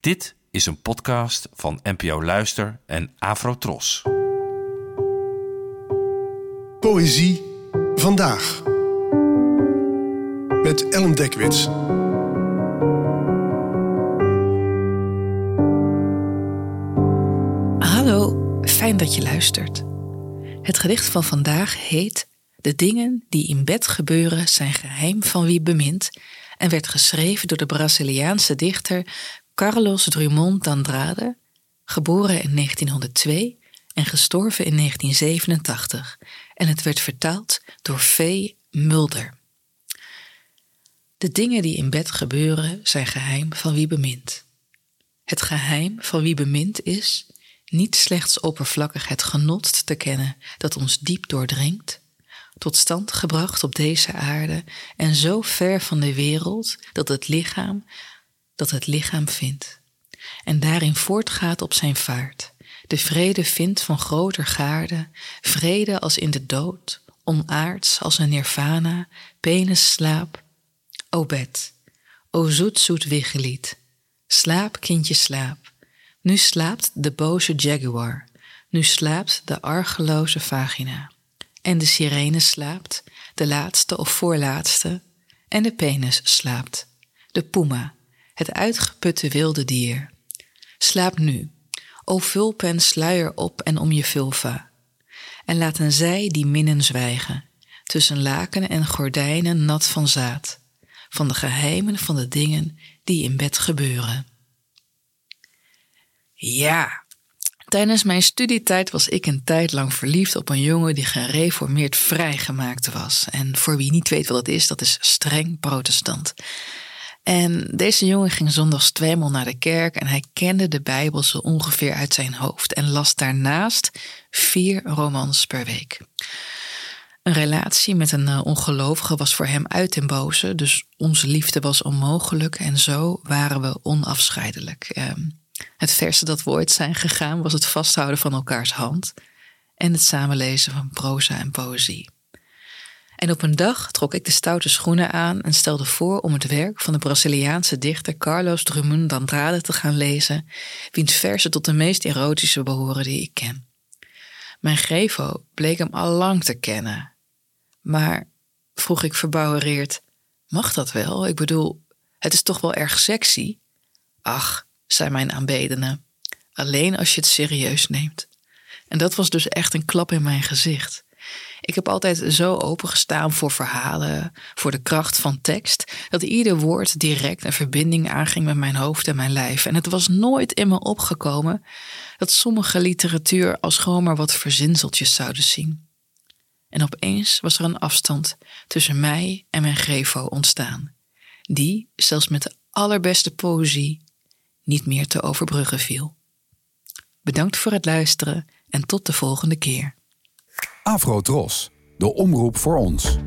Dit is een podcast van NPO Luister en Afrotros. Poëzie vandaag. Met Ellen Dekwits. Hallo, fijn dat je luistert. Het gedicht van vandaag heet De dingen die in bed gebeuren zijn geheim van wie bemint en werd geschreven door de Braziliaanse dichter Carlos Drummond d'Andrade, geboren in 1902 en gestorven in 1987, en het werd vertaald door V. Mulder. De dingen die in bed gebeuren zijn geheim van wie bemint. Het geheim van wie bemint is niet slechts oppervlakkig het genot te kennen dat ons diep doordringt, tot stand gebracht op deze aarde en zo ver van de wereld dat het lichaam dat het lichaam vindt en daarin voortgaat op zijn vaart, de vrede vindt van groter gaarde, vrede als in de dood, onaards als een nirvana, penis slaap, o bed, o zoet zoet wiggelied, slaap kindje slaap, nu slaapt de boze jaguar, nu slaapt de argeloze vagina, en de sirene slaapt, de laatste of voorlaatste, en de penis slaapt, de puma, het uitgeputte wilde dier. Slaap nu, o vulpen sluier op en om je vulva. En laten zij die minnen zwijgen, tussen laken en gordijnen nat van zaad, van de geheimen van de dingen die in bed gebeuren. Ja, tijdens mijn studietijd was ik een tijd lang verliefd op een jongen die gereformeerd vrijgemaakt was. En voor wie niet weet wat dat is, dat is streng protestant. En deze jongen ging zondags tweemaal naar de kerk en hij kende de Bijbel zo ongeveer uit zijn hoofd en las daarnaast vier romans per week. Een relatie met een uh, ongelovige was voor hem uit den boze, dus onze liefde was onmogelijk en zo waren we onafscheidelijk. Ehm, het verste dat we ooit zijn gegaan was het vasthouden van elkaars hand en het samenlezen van proza en poëzie. En op een dag trok ik de stoute schoenen aan en stelde voor om het werk van de Braziliaanse dichter Carlos Drummond d'Andrade te gaan lezen, wiens versen tot de meest erotische behoren die ik ken. Mijn grevo bleek hem al lang te kennen. Maar, vroeg ik verbouwereerd, mag dat wel? Ik bedoel, het is toch wel erg sexy? Ach, zei mijn aanbedene, alleen als je het serieus neemt. En dat was dus echt een klap in mijn gezicht. Ik heb altijd zo opengestaan voor verhalen, voor de kracht van tekst, dat ieder woord direct een verbinding aanging met mijn hoofd en mijn lijf. En het was nooit in me opgekomen dat sommige literatuur als gewoon maar wat verzinseltjes zouden zien. En opeens was er een afstand tussen mij en mijn grevo ontstaan, die, zelfs met de allerbeste poëzie, niet meer te overbruggen viel. Bedankt voor het luisteren en tot de volgende keer. Afro Tros, de omroep voor ons.